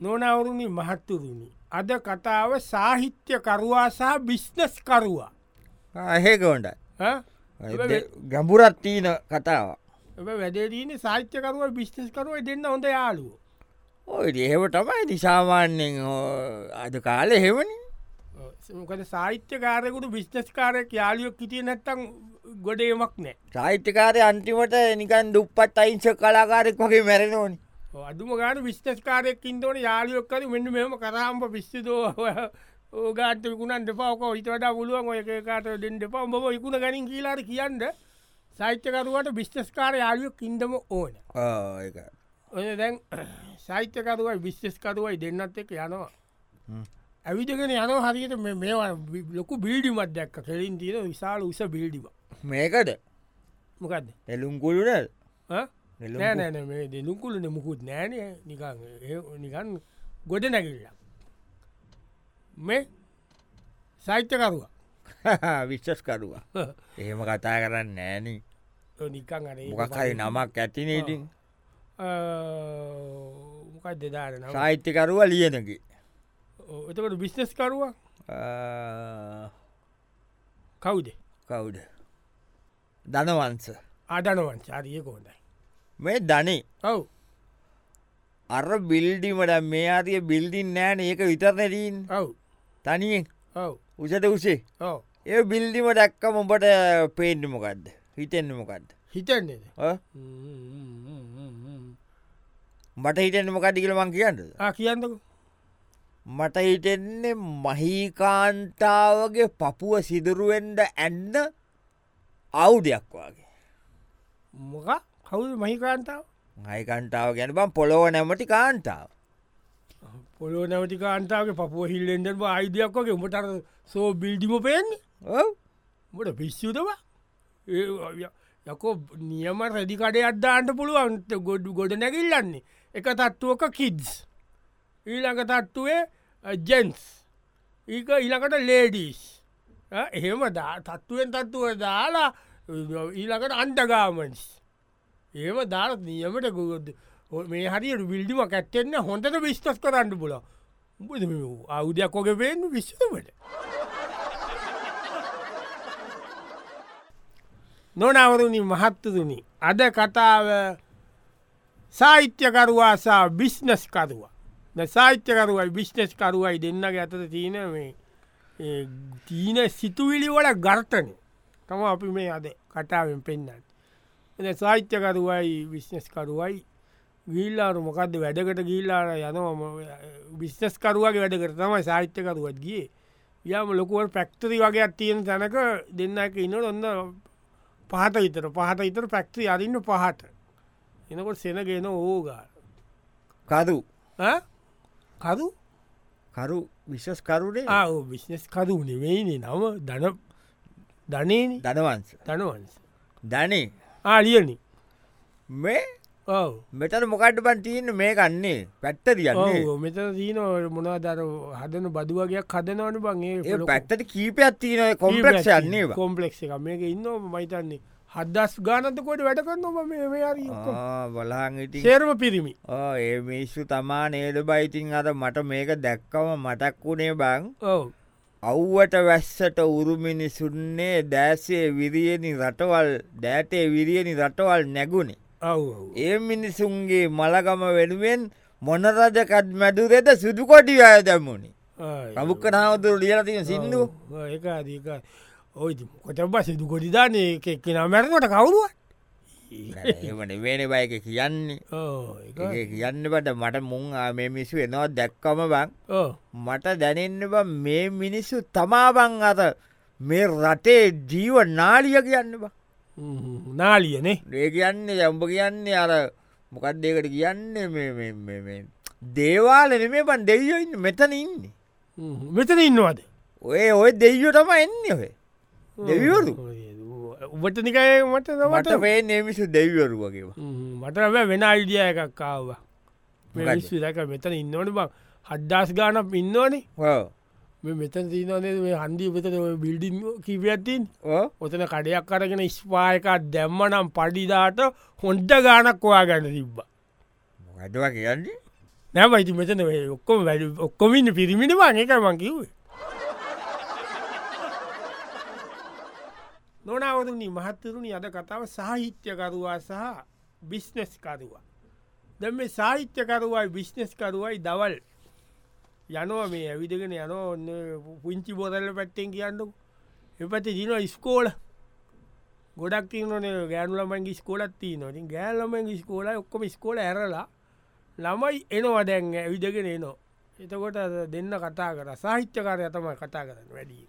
නොනවරුණි මහත්තුරුණි. අද කතාව සාහිත්‍ය කරුවා සහ බිස්්නස් කරුවා අහෙකොන්ට ඈ? ඔබ ගැඹුරත් තිීන කතාව. වැඩදීන සාහිත්‍යකරුව බිස්්නස් කරුව දෙන්න හොඳ යාලුව ඔය ඒව තමයි නිසාමාන්‍යෙන් අද කාලෙ හෙවනි මොකද සාහිත්‍යකාරයකුට බිස්්නස් කාරයක් යාලියොක් හිටිය නැත්තං ගොඩේමක් නෑ සාහිත්‍යකාරය අන්තිමට නිකන් දුප්පත් අයිංස කලාකාරෙක් වගේ මැරෙනෝනි අදුම ගාන විස්්ටස් කාරයක් ඉන්දවන යාලියොක්කර මෙන්න මෙම කරාම්ප පිස්්ිතෝ ඕගාට විකුණන් දෙපාක හිතට පුළුවන් ඔය කාට දෙන්න දෙපා බ ඉකුණ ගැනින් කියලාට කියන්න සෛත්‍යකරුවට බිස්්ටස්කාර යාලියොක් ඉන්දම ඕන. ඔය දැන් සෛත්‍යකරුවයි විශ්්චස්කරුවයි දෙන්නත් එක යනවා. ඇවිදගෙන යන හරියට මේ- මේවා ලොකු බිල්ඩිමත් දැක්ක. කෙලින් තියෙන විශාල උස බිල්ඩිම මේකද? මොකක්ද එලුම්කුළුන ඈ? නෑ නෑන මේ දෙනුකුලන මුකුත් නෑන නිකන් නිකන් ගොඩ නැකිල්ල මේ සෛත්‍යකරුව විශ්්චස්කරුවා එහෙම කතා කරන්න නෑන නිකන් මොකක්හරි නමක් ඇතිනේටින් මොකක් දෙදාරන සාහිත්‍යකරුව ලියනකි එතකට බිස්්නස් කරුව කවුද? කවුඩ ධනවන්ස ආදනවන් චාරිය කෝඩයි මේ ධනේ. ඔව්. අර බිල්ඩිමට මේ අතිය බිල්ඩින් නෑන ඒක විතරනැරීන් ඔව්. තනියෙන්. ඔව්. උසට උසේ? ඔව්. ඒ බිල්ඩිම දැක්කම උඹට පේන්ඩමොකක්ද හිතෙන්න්න මොකක්ද හිතන්නේද මට හිතෙන්න්න මොකක්ද කියලමං කියන්නද? කියන්නක. මට හිතෙන්නේ මහිකාන්තාවගේ පපුුව සිදුරුවෙන්ඩ ඇන්න අවුඩයක් වගේ. මොක කවුද මහිකාන්තාව හයිකන්ටාව ගැන බම් පොළොව නැමටි කාන්තාව. පොලෝ නැවති කාන්තාවගේ පපුුව හිල්ලෙන්ඩ අයිඩියක් වගේ උඹට සෝ බිල්ඩිම පේන්නේ? උඹට පිස්සුතවා යකෝ නියම රැඩිකඩේ අද්දාන්ට පුළුවන්ට ගොඩ ගොඩ නැකිල්ලන්නේ එක තත්තුවක කිඩ්ස් ඊළඟ තත්තුවේ ජෙන්ස් ඒක ඊළකට ලේඩීස් එහෙම දා තත්තුවෙන් තත්තුව දාලා ඊළකට අන්ඩගාමන්ස් ඒම දාල නියමට ගොද මේ හරියට විල්ඩිම කැත්තෙන්න හොඳට විස්්ටස් කරන්න පුල අවුදයක් ෝක පේන්න විශ්වමට නොනවරුණි මහත්තතුනි අද කතාව සාහිත්‍යකරුවාසා බිස්්නස් කරුවා. සාහිත්‍යකරුවයි බිස්්නස් කරුවයි දෙන්නගේ ඇතට තියන මේ ඒ තීන සිතුවිලි වල ගර්තනය තම අපි මේ අද කටාවෙන් පෙන්න්න එ සාහිත්‍යකරුවයි විශ්නස්කරුවයි ගිල්ලාරු මොකක්ද වැඩකට ගිල්ලාර යනවම විශ්නස් කරුවගේ වැඩ කර තමයි සාහිත්‍යකරුවත් ගිය. යම ලොකුවට පැක්ටරි වගේ තියෙන තැනක දෙන්න එක ඉන්න ඔන්න පහත විතර පහත ඉතර පැක්ටරි අරින්න පහට. එනකොට සෙනගෙන ඕගාර කරු. කරු? කරු විශ්වස් කරුණේ ආ විශ්නස් කරු නෙවෙයිනේ නම. දන ධනේන. ධනවන්ස තනවන්ස ධනේ ආලියනි. මේ? මෙතන මොකට බන් තියන්න? මේ කන්නේ පැත්ත තියන්නේ. මෙත දීන මොනාදර හදන බදුවගයක් හදනවන බං ඒ පැත්තට කීපයක් තියන කොම්පලක්ෂ යන්නේ කොම්පලෙක්් එක මේක ඉන්න මයිතන්නේ හදස් ගානතකොට වැඩ කරන්න බලහංඉති සේරම පිරිමි. ඒ මිස්සු තමා නේද බයිතින් අද මට මේක දැක්කම මටක් වුණේ බං ඔව අව්වට වැස්සට උරුමිනිසුන්නේ දෑසේ විරියනි රටවල් දෑටේ විරියනි රටවල් නැගුණේ. ඒ මිනිසුන්ගේ මළගම වෙනුවෙන් මොනරජකත් මැදුරෙද සුදුකොටි අය දැම්මුණි. ප්‍රමුක්ක නාවතුර ලියලතින සිින්දු. අදක ඔයි කොටබ සිදු කොටිදානය කෙක්කෙන මැරකට කවුරුව එමට වෙන බයක කියන්නේ. ඒ කියන්න බට මට මුං මේ මිසු එනවා දැක්කම බං. මට දැනෙන්න බ මේ මිනිස්සු තමාබං අත මේ රටේ ජීව නාලිය කියන්න බා. නාලියනේ. ඒ කියන්නේ යම්ඹ කියන්නේ අර මොකක් දෙකට කියන්නේ? දේවාල නෙමේ බන් දෙවියෝ ඉන්න මෙතන ඉන්නේ. මෙතන ඉන්නවාද? ඔය ඔය දෙවියෝ තම එන්නේ ඔය දෙවිවරු උබටනිකය මට මට වේ නමිසු දෙවිවරු වගේවා මට වැ වෙන අයිඩිය එකක් කාව දැක මෙතන ඉන්නවන බං. හද්දාස් ගානක් ඉන්නවනේ. මෙතන තිීනනේ මේ හන්දී පත බිල්ඩින් කිවතින් ඔව්. ඔතන කඩයක් කරගෙන ස්පායකක් දැම්මනම් පඩිදාට හොන්ට ගානක් වා ගැන තිබ්බ. මොකදවා කියන්නේ? නැවයිති මෙතන ඔක්කොම වැඩ ඔක්කොමින්න පිරිමිට වාන එක මං කිව්වේ නොනවරුණි මහත්තරුණි අද කතාව සාහිත්‍යකරුවා සහ බිස්්නස්කරුවා. දැ මේ සාහිත්‍යකරුවයි බිස්්නස්කරුවයි දවල් යනවා මේ ඇවිදගෙන යනෝ ඔන්න පුංචි බොදල්ල පැත්තෙන් කියන්නු එපති දින ස්කෝල ගොඩක් තියන ගෑනුලමන්ගේ ස්කෝලත්ති නොතින් ගෑල්ලමගේ ස්කෝල ඔක්කොම ස්කෝල ඇරලා ළමයි එනවා දැන් ඇවිදගෙන එනවා. එතකොට දෙන්න කතා කර. සාහිත්‍යකාරය තමයි කතා කරන්න වැඩිය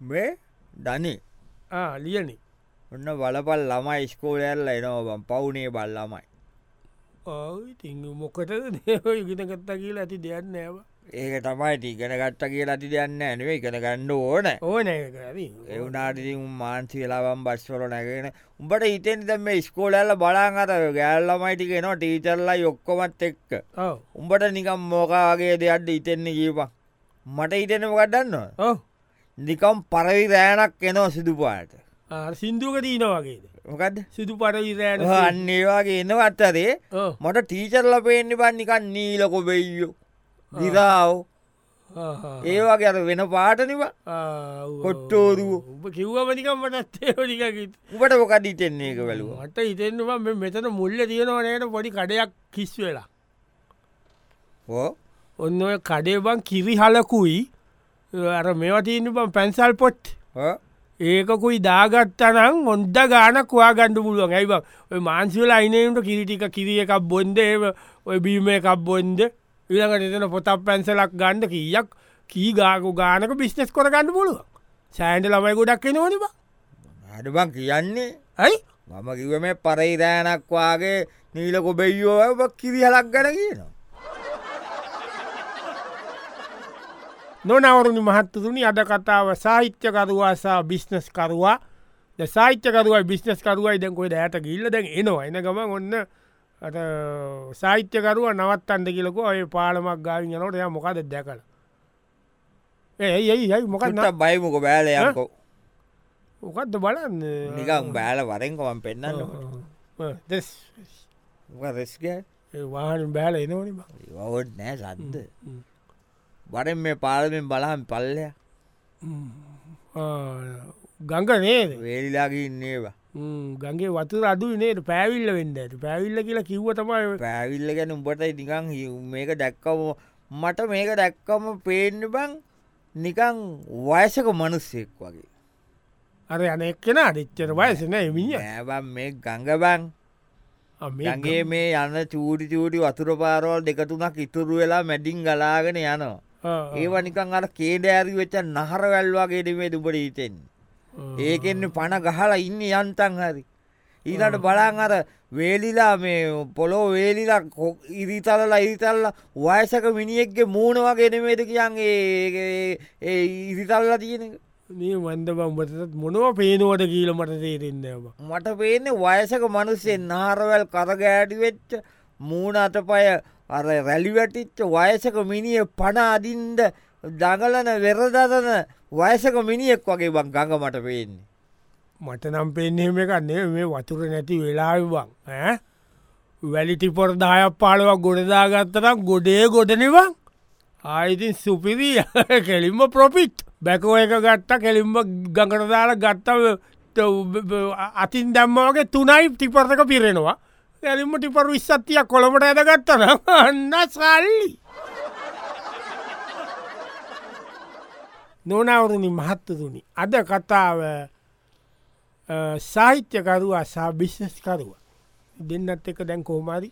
මේ ධනි ලියනේ. ඔන්න බලපල් ළමයි ස්කෝලඇල්ල එනවා පවුනේ බල් ළමයි. ති මොකට ඉගෙන ගත්තා කියලා ඇති දෙයක් නෑව ඒක තමයි ටිගෙන ගත්ත කියලා ඇති දෙයන්න ඇනුවේ ඉගෙන ගන්න ඕන. ඕන එවුනාටති මාන්සි වෙලාවම් බස්වල නැගෙන උඹට හිතෙන් දැම ස්කෝලල්ල බලාන් අත ගෑල්ලමයිටික නවා ටීචර්ලා යොක්කොමත් එක්ක. උඹට නිකම් මෝකාගේ දෙයක්ට ඉතෙන්නේ කීපා මට හිතෙනම ගඩන්න නිකම් පරවි රෑනක් එනවා සිදුපාට සිින්දුවක දීනවාගේද මොකද සිදු පරවි රෑන අන්නේවාගේ එනවත්තරේ මට ටීචර්ල පේෙන්න්න පන්නිකන් නීලකො බෙයියෝ දිරාව. ඒවාගේ අර වෙන පාටනිව කොට්ටෝරුව. උප කිව්වමනිකම් මටත්තේලික උපට මොකද ඉතෙන්නේ එක වැලුව මට ඉතෙන්වා මෙතන මුල්ල තියෙනවනයට පොඩි කඩයක් කිස් වෙලා. ඕ ඔන්න ඔය කඩේ බං කිරි හලකුයි අර මෙවතින්න බම් පැන්සල් පොට් ඒකකුයි දාගත්තනම් ඔොන්ද ගානක් වා ගණඩ පුළුවන් ඇයිබ ඔය මාන්සිවල අයිනයට කිරිටික කිරිය එකක් බොන්ද ඔය බීම එකක් බොන්ද? ඉළඟට එතන පොතක් පැන්සලක් ගණ්ඩ කියක් කී ගාකු ගානක බිස්්නෙස් කොර ගන්න පුළුව සෑන්ඩ ළමයි ගොඩක් නොනිබ අඩබං කියන්නේ. ඇයි? මම කිව මේ පරයිරෑනක් වගේ නීල කොබෙයියෝ කිරිහලක් ගැන කියනවා නොනවරුණි මහත්තතුනි අද කතාව සාහිත්‍යකරවාසා බිස්්නස්කරවා. ද සාහිත්‍යකරුවයි බිස්්නස්කරුවයි දැකොයි ඇයට ගිල්ල දැන් එනවා. එන ගම ඔන්න සාහිත්‍යකරුව නවත් අන්ද කියලක ඔය පාලමක් ගාවින් යනට ය මොකද දැකල? ඒයි යයි මොකක්ට බයිමක බෑලයකෝ මොකක්ද බලන්න? නිකම් බෑල වරෙන්කොම පෙන්න්න වාහන බෑල එනවනි ඔවුත් නෑ සද්ද වරෙන් මේ පාලමෙන් බලහම් පල්ලය ගංග නේද? වේලිලාගේ ඉන්නේවා ගගේ වතුර අඩු නේට පැවිල්ල වෙන්නට පැවිල්ල කියලා කිව්ව තමයි පැවිල්ල ගැන උඹට නිකං මේක දැක්කම මට මේක දැක්කම පේන්න බං නිකං වයසක මනුස්සෙක් වගේ. අර යන එක්කෙන අඩිච්චර වයසන මිනි ඇබම් මේ ගංගබං යගේ මේ යන්න චූඩි චූඩි වතුර පාරවල් දෙකතුනක් ඉතුරු වෙලා මැඩින් ගලාගෙන යනවා ඒව නිකං අර කේඩ ඇරි වෙච්ච නහර වැල්වාගේ දෙමේ දුබට හිතෙන් ඒකෙන්න පණ ගහලා ඉන්න යන්තන් හරි. ඊට බලාන් අර වේලිලා මේ පොලෝ වේලිලා ඉරිතලලා ඉරිතල්ල වයසක මිනිියෙක්ගේ මූුණ වගේ නෙමේද කියන්ගේ ඒ ඉරිතල්ලා තියෙන මේ වන්ද බම්බටත් මොනව පේනුවට කියීලමට තේරෙන්න්නම මට පේන්නේ වයසක මනුස්සෙන් නාරවැල් කරගෑඩි වෙච්ච මූුණ අතපය අර රැලිවැටිච්ච වයසක මිනිිය පණ අදින්ද දඟලන වෙරදදන වයසක මිනිියෙක් වගේ බං ගඟ මට පේන්නේ. මට නම් පෙන්නේම එකන්නේ මේ වතුර නැති වෙලාවන් වැලිටි පොර දායක් පාලවක් ගොඩදාගත්තනම් ගොඩේ ගොඩනිවන් ආයිතින් සුපිරී කෙලින්ම ප්‍රොපිට් බැකෝ එක ගත්තා කෙලින්ම ගඟට දාලා ගත්තව අතින් දැම්මවගේ තුනයි ටිපර්තක පිරෙනවා. ඇලින්ම ටිපර විස්සත්තියක් කොළමට ඇදගත්තන අන්න සල්ලි නොනවරුණි මහත්තතුනි අද කතාව සාහිත්‍යකරුවා සා බිශ්නස්කරුව දෙන්නත් එක දැන් කෝමාරි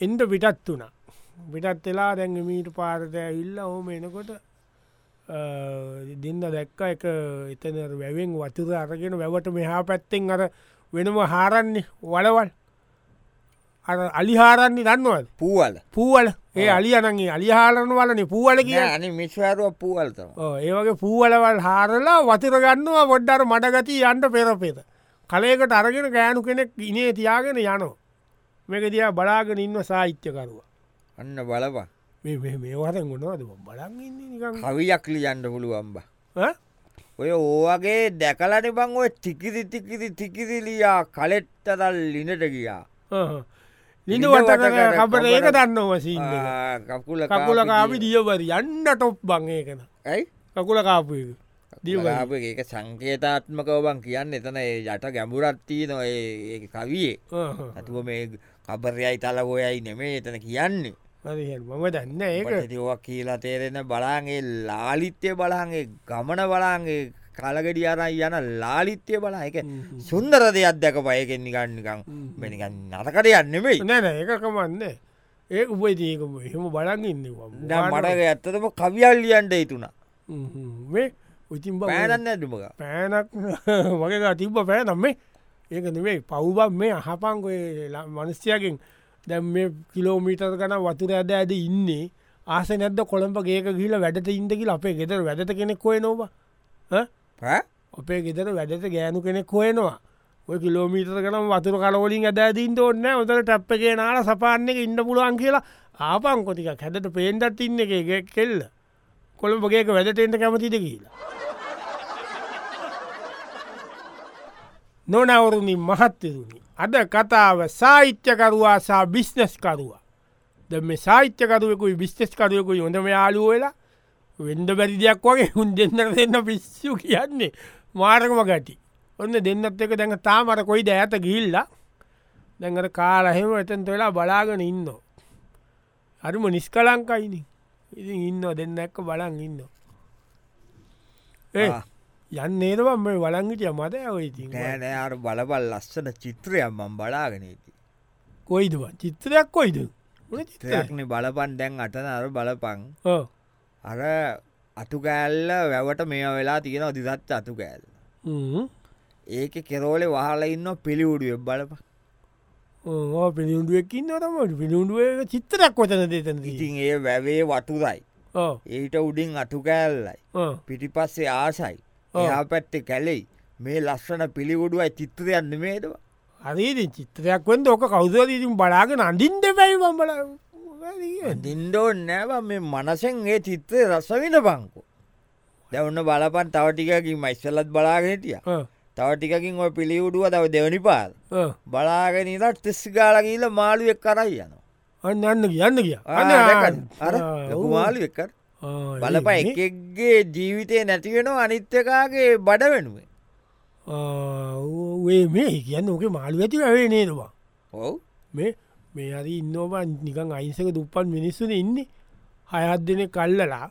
එන්ඩ පිටත් වුණා පිටත් වෙලා දැන් මීට පාරතය ඉල්ල හෝම එනකොට දෙන්න දැක්ක එක එතන වැැවෙන් වතුර අරගෙන වැවට මෙහා පැත්තෙන් අර වෙනම හාරන්නේ වලවල් අර අලිහාරන්නේ දන්නවද? පූවල. පූවල. ඒ අලියනගේ අලිහාරන වලන පූවල කිය අනි මිස්වාරුව පූවල්තම ඒවගේ පූවලවල් හාරලා වතිර ගන්නවා වොඩ්ඩර මඩගති යන්ට පෙරපේත කලේකට අරගෙන ගෑනු කෙනෙක් ඉනේ තියාගෙන යනෝ මේක දියා බලාගෙන ඉන්න සාහිත්‍යකරුව. අන්න බලපා මේ වරන් ගොනවද බලන් ඉන්න කවියක් ලියන්න පුළුවම්බ ඔය ඕවගේ දැකලට බං ඔය ටිකිරි ටිකිරි ටිකිරිලියා කලෙට්ටදල් ලිනට ගියා ලිඳ ලිඳ වට වට කබට ඒක කබට- දන්න වසින්න ආ, කකුල කකුල කාපි දියවර. යන්න ටොප් බං ඒකන. ඇයි? කකුල කාපු ඒක සංකේතාත්මකව බං කියන්න එතන ඒ යට ගැඹුරත්තිී නො ඒ කවියේ. ඇතුව මේ කබරයයි තලවොයයි නෙමේ එතන කියන්නේ. මම දන්න ඒක. ඒක් කියලා තේරෙන බලාගේ ලාලිත්‍යය බලාගේ ගමන බලාගේ කලගෙඩි අර යන ලාලිත්‍යය බලා. එක. සුන්දර දෙයක් දැක පයගෙන් නිගන්නිකං හ්ම්. මෙනිකන් නරකට යන්නෙමයි නැන ඒක කමන්න. ඒක උපයිතියකම එහෙම බලන් ඉන්නවා මටක ඇත්තටම කවියල්ලියන්ට ඉතුුණා මේ උතින් පෑනන්න ඇටමක පෑනක් වගේ තිබ්බ පෑනම් මේ. ඒක නෙවෙයි පව්බම් මේ අහපංකොය මනස්්‍යයකින් දැම් මේ කිලෝමීටර් කන වතුර ඇද ඇද ඉන්නේ. ආස නැද කොළඹ ගේක ගිල වැඩට ඉන්දකි අපේ ගෙතර වැඩට කෙනෙක් කොය නොව අපේ ගෙතර වැඩට ගෑනු කෙනෙක් හොයනවා. ඔය කිලෝමීටර කනම් වතුර කලවලින් ඇදීන්ට ඔන්න ඔතර ටැප්පගේ නාල සපාන්න එක ඉන්න පුළුවන් කියලා ආපං කොතික හැදට පේන්ඩත් ඉන්න එක කෙල්ල. කොළඹගේක වැඩටෙන්ට කැමතිද කියලා. නොනවරුණි මහත්තරුණි අද කතාව සාහිත්‍යකරවා සහ බිස්නස්කරවා ද මේ සාහිත්‍යකරුවකුයි බිස්්ටස්කරුවකුයි හොඳම යාලු වෙලා වෙන්ඩ බැරි දෙයක් වගේ හුන් දෙන්න දෙන්න පිස්සු කියන්නේ මාරකම ගැටි ඔන්න දෙන්නත් එක දැඟ තාමර කොයිද ඇත ගිල්ලා දැඟට කාලහෙම එතන්ට වෙලා බලාගෙන ඉන්න හරිම නිස්කලංකයිනි ඉතින් ඉන්න දෙන්න එක්ක බලන් ඉන්න ඒ යන්න ඒදවම් වලංගිටිය මත ඔයිති නෑනෑ අර බලබල් ලස්සන චිත්‍රයක් මම් බලාගෙන ඇති කොයිදව චිත්‍රයක් කොයිද? ත්‍රයක්න බලපන් දැන් අටන අර බලපං අර අතුකෑල්ල වැවට මේ වෙලා තියෙන දිසත් අතු කෑල්ල ඒක කෙරෝලෙ වහල ඉන්න පිළිවුඩුව බලප පිළිුඩුවකින් නතමට පිළිුඩුව චිත්‍රයක් කොතන දෙතන ඉතින් ඒ වැවේ වතුරයි. ඒට උඩින් අතු කෑල්ලයි පිටිපස්සේ ආසයි. එයා පැත්තෙ කැලෙයි. මේ ලස්සන පිළිවුඩුවයි චිත්‍රයන්න මේදවා අරේද චිත්‍රයක් වද ඕක කවුදර ඉතින් බලාගෙන අඳින්ට පැයි බල දින්ඩෝ නෑව මේ මනසෙන් ඒ චිත්‍රය රසවින බංකු. දැවන්න බලපන් තවටිකකින් මයිස්සලත් බලාගෙනටිය තවටිකකින් ඔය පිළිවුඩුව තව දෙවනි පාල් බලාගෙනීට තෙස්සි ගාලගීල මාළුවෙක් කරයි යන අන්න අන්න කියන්න කිය අර මාලු එක්ක බලප එකෙක්ගේ ජීවිතය නැතිවෙන අනිත්‍යකාගේ බඩ වෙනුවේ මේ කියන්න ඕක මාළු ඇති ඇවේ නේදවා ඔව්. මේ මේ අරි ඉන්නෝබන් නිකං අයිසක දුප්පන් මිනිස්සුන ඉන්නේ. හයත් දෙනෙ කල්ලලා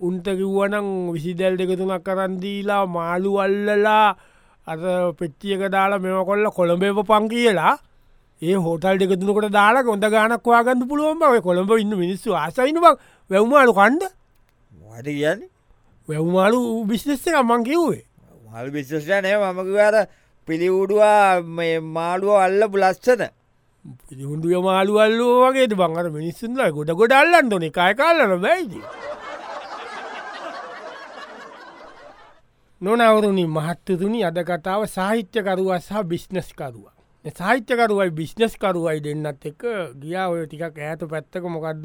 උන්ට කිව්වනං විසිදැල් දෙක තුනක් කරන්දීලා මාළු අල්ලලා අත පෙච්චියක දාලා මෙම කොල්ල කොළඹේප පං කියලා. ඒ හෝටල් දෙකතුනකට දාලා කොඳ ගානක් වාගන්න පුළුවන් බව කොළඹ ඉන්න මිනිස්සු ආසයින බක් වැව්මාලු කණ්ඩ වට කියන්න? වැව්මාලු බිස්නෙස්ස මං කිව්වේ. මල් විශෂනය මමකිවාර පිළිවුඩුවා මාළුව අල්ල පුලස්සන පිළිහුන්ඩුව මාළු අල්ලෝ වගේ බංගර මිනිස්සුන්ල ගොඩ ගොඩ අල්ලන්න ොන එකය කල්ලන බැයිද? නොනවරුණි මහත්තතුනි අද කතාව සාහිත්‍යකරුවා සහ බිස්්නස්කරුවා. සාහිත්‍යකරුවයි බිස්්නස්කරුවයි දෙන්නත් එක ගියා ඔය ටිකක් ඇත පැත්තක. මොකක්ද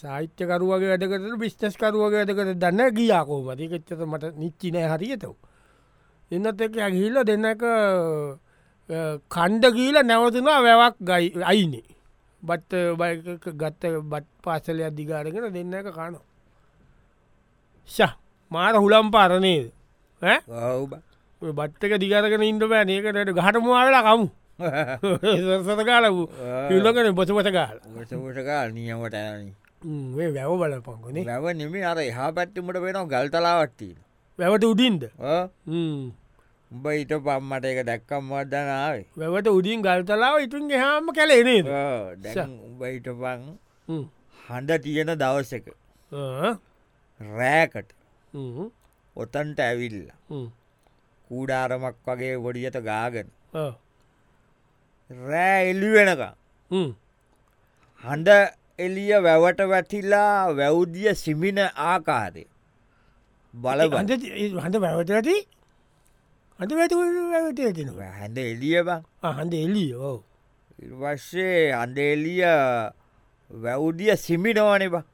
සාහිත්‍යකරුවගේ වැඩකට බිස්්ටස්කරුවගේ වැඩකට දන්න ගියාකෝ මතිකච්චත මට නිච්චිනය හරියතව එන්නත් එක ඇගහිල්ල දෙන්න එක කණ්ඩ කියීල නැවතුනා වැවක් ගයි අයිනේ. බත් ගත්ත බත් පාසලයක් දිගාරගෙන දෙන්න එක කන ශ මාර හුලම් පාරනේද ඔව් බත්තක දිගරගෙන ඉන්ඩ බෑ ඒකට ගහටමවාලා කමු. සතකාලපු පිල්ලකන බොසපත කාල ටකා නියමට වැව බලපංගනේ වැව නිමි අර එහා පැත්තිමට වෙන ගල්තලාවට්ටී වැවට උඩින්ද උඹ ඊට පම්මට එක දැක්කම් වදනාවේ වැවට උඩින් ගල්තලාව ඉතුන් හාම කැලේනේද උඹ ඊට පං හඬ තියෙන දවසක රෑකට ඔතන්ට ඇවිල්ල කූඩාරමක් වගේ ගොඩියට ගාගෙන රෑ එල්ලි වෙනක හඬ එලිය වැවට වැටිලා වැෞද්දිය සිමින ආකාරය බලබ හඳ වැවට ඇති අද වැට වැටතිනවා හැඳ එලිය බං. හඳ එල්ලිය ඕ වස්සේ අන්ද එලිය වැෞදිය සිමිනවන බා.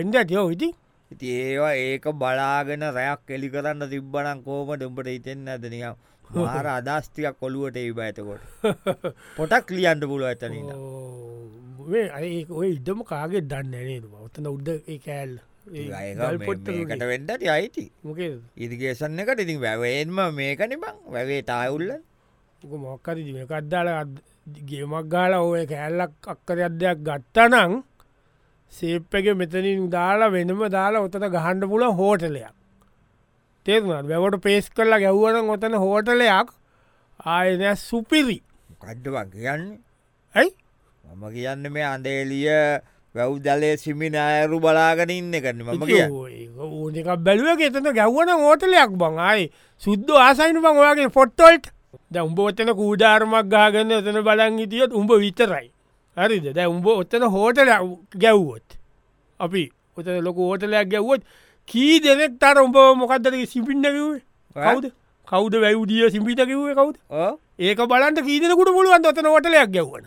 එන්ද ඇතියෝ ඉති ඉති ඒවා ඒක බලාගෙන රැයක් එලි කරන්න තිබ්බනම් කෝම ඩම්පට හිතෙන් ඇදනියම් මාර අදස්තියක් කොළුවට ඒ බඇතකොට පොටක් ලියන්ට පුළුව ඇතනන්න ඔය ඉඩම කාගේ දන්න නේද? ඔත්තන උද්ද ඒ කෑල් කට වෙන්ඩට අයිති. මොකේ ඉදිගේසන්න එකට ඉතින් වැවයෙන්ම මේකන බං. වැවේ තායුල්ල මොක්කරි එකක්දාල ගේමක් ගාල ඔය කෑල්ලක් අක්කර අධ්‍යයක් ගත්තනං සේප්පක මෙතනින් දාලා වෙනම දාලා ඔතන ගහන්ඩ පුල හෝටලයක්. තේරුණත් වැවට පේස් කරලා ගැව්වන ඔතන හෝටලයක් ආයනය සුපිරි. කඩ්ඩවක් කියන්නේ? ඇයි? මම කියන්න මේ අන්දේලිය වැව් දලේ සිමිනායරු බලාගෙන ඉන්න කරන මම කිය ඕනක බැලුව එතන ගැව්වන හෝටලයක් බං. අයි සුද්ද ආසයින බං ඔයාගේ ෆොට්ටොල්ට් ද උඹ ඔත්තන කූඩාරමක් ගාගන්න එතන බලන් හිටියත් උඹ විතරයි. හරිද? දැ උඹ ඔත්තන හෝටල ගැව්වොත් අපි ඔතන ලොක හෝටලයක් ගැව්වොත් කී දෙනෙක් තර උඹ මොකක්දර සිපින්නකිවේ කවුද? කවුද වැැව්දිය සිිපිට කිවේ කවුද? ඒක බලන්ට කීදෙනකුට පුළුවන් ඔතන හොටලයක් ගැව්වන